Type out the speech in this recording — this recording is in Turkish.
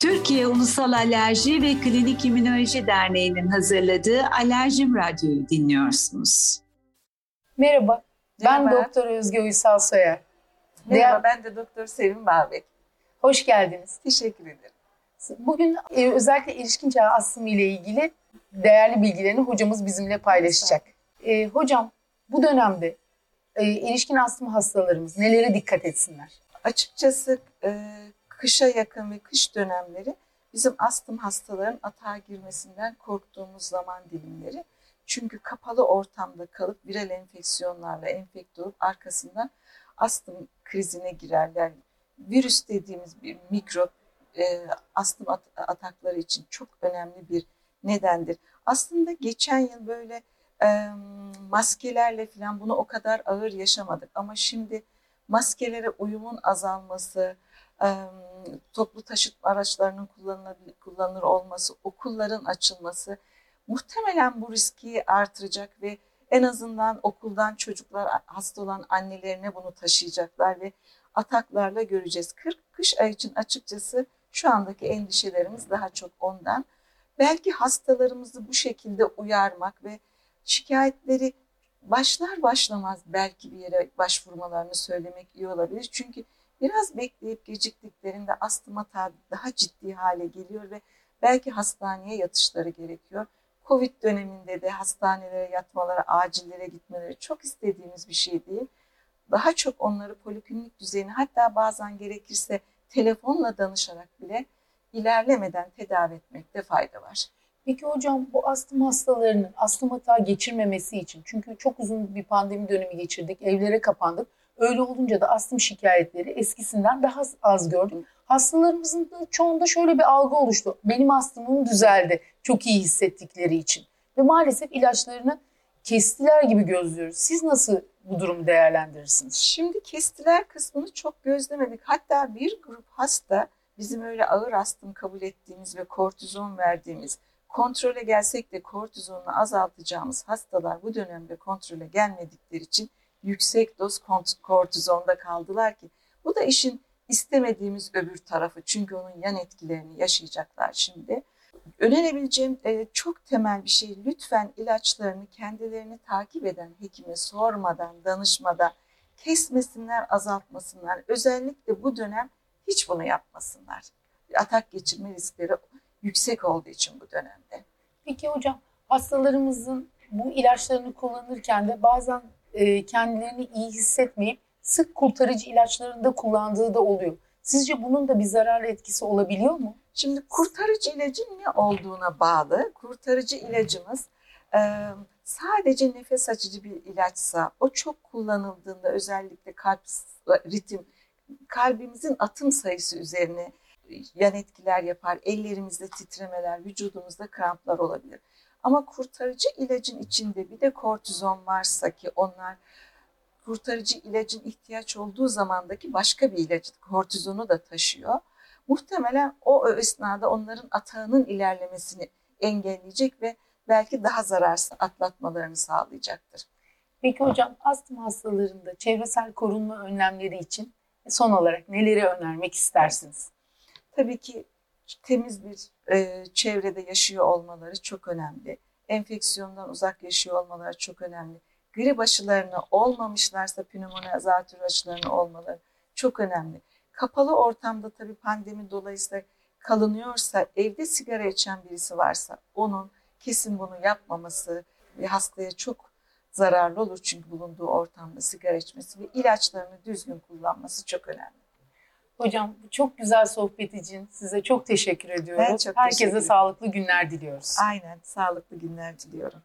Türkiye Ulusal Alerji ve Klinik İmmünoloji Derneği'nin hazırladığı Alerjim Radyo'yu dinliyorsunuz. Merhaba, ben Merhaba. Doktor Özge Uysal Soyer. Merhaba ben de Doktor Sevim Bağbek. Hoş geldiniz. Teşekkür ederim. Bugün e, özellikle erişkin çağ astımı ile ilgili değerli bilgilerini hocamız bizimle paylaşacak. E, hocam, bu dönemde e, erişkin astım hastalarımız nelere dikkat etsinler? Açıkçası e, kışa yakın ve kış dönemleri bizim astım hastaların atağa girmesinden korktuğumuz zaman dilimleri. Çünkü kapalı ortamda kalıp viral enfeksiyonlarla enfekte olup arkasından astım krizine girerler. Virüs dediğimiz bir mikrop e, astım at- atakları için çok önemli bir nedendir. Aslında geçen yıl böyle e, maskelerle falan bunu o kadar ağır yaşamadık ama şimdi maskelere uyumun azalması, e, toplu taşıtma araçlarının kullanılır olması, okulların açılması muhtemelen bu riski artıracak ve en azından okuldan çocuklar hasta olan annelerine bunu taşıyacaklar ve ataklarla göreceğiz. 40 kış ay için açıkçası şu andaki endişelerimiz daha çok ondan. Belki hastalarımızı bu şekilde uyarmak ve şikayetleri başlar başlamaz belki bir yere başvurmalarını söylemek iyi olabilir. Çünkü biraz bekleyip geciktiklerinde astım hata daha ciddi hale geliyor ve belki hastaneye yatışları gerekiyor. Covid döneminde de hastanelere yatmaları, acillere gitmeleri çok istediğimiz bir şey değil. Daha çok onları poliklinik düzeyine hatta bazen gerekirse telefonla danışarak bile ilerlemeden tedavi etmekte fayda var. Peki hocam bu astım hastalarının astım hata geçirmemesi için çünkü çok uzun bir pandemi dönemi geçirdik, evlere kapandık. Öyle olunca da astım şikayetleri eskisinden daha az gördüm. Hastalarımızın da çoğunda şöyle bir algı oluştu. Benim astımım düzeldi çok iyi hissettikleri için. Ve maalesef ilaçlarını kestiler gibi gözlüyoruz. Siz nasıl bu durumu değerlendirirsiniz? Şimdi kestiler kısmını çok gözlemedik. Hatta bir grup hasta bizim öyle ağır astım kabul ettiğimiz ve kortizon verdiğimiz kontrole gelsek de kortizonunu azaltacağımız hastalar bu dönemde kontrole gelmedikleri için yüksek doz kortizonda kaldılar ki bu da işin istemediğimiz öbür tarafı çünkü onun yan etkilerini yaşayacaklar şimdi. Önerebileceğim e, çok temel bir şey lütfen ilaçlarını kendilerini takip eden hekime sormadan, danışmadan kesmesinler, azaltmasınlar. Özellikle bu dönem hiç bunu yapmasınlar. Atak geçirme riskleri yüksek olduğu için bu dönemde. Peki hocam hastalarımızın bu ilaçlarını kullanırken de bazen e, kendilerini iyi hissetmeyip sık kurtarıcı ilaçlarını da kullandığı da oluyor. Sizce bunun da bir zararlı etkisi olabiliyor mu? Şimdi kurtarıcı ilacın ne olduğuna bağlı. Kurtarıcı ilacımız e, sadece nefes açıcı bir ilaçsa o çok kullanıldığında özellikle kalp ritim kalbimizin atım sayısı üzerine yan etkiler yapar. Ellerimizde titremeler, vücudumuzda kramplar olabilir. Ama kurtarıcı ilacın içinde bir de kortizon varsa ki onlar kurtarıcı ilacın ihtiyaç olduğu zamandaki başka bir ilacı kortizonu da taşıyor. Muhtemelen o esnada onların atağının ilerlemesini engelleyecek ve belki daha zararsız atlatmalarını sağlayacaktır. Peki hocam astım hastalarında çevresel korunma önlemleri için son olarak neleri önermek istersiniz? Tabii ki temiz bir e, çevrede yaşıyor olmaları çok önemli. Enfeksiyondan uzak yaşıyor olmaları çok önemli. Grip aşılarını olmamışlarsa pnömoni azaltür aşılarını olmaları çok önemli. Kapalı ortamda tabii pandemi dolayısıyla kalınıyorsa, evde sigara içen birisi varsa onun kesin bunu yapmaması ve hastaya çok zararlı olur çünkü bulunduğu ortamda sigara içmesi ve ilaçlarını düzgün kullanması çok önemli. Hocam bu çok güzel sohbet için size çok teşekkür ediyoruz. Ben çok Herkese teşekkür sağlıklı günler diliyoruz. Aynen sağlıklı günler diliyorum.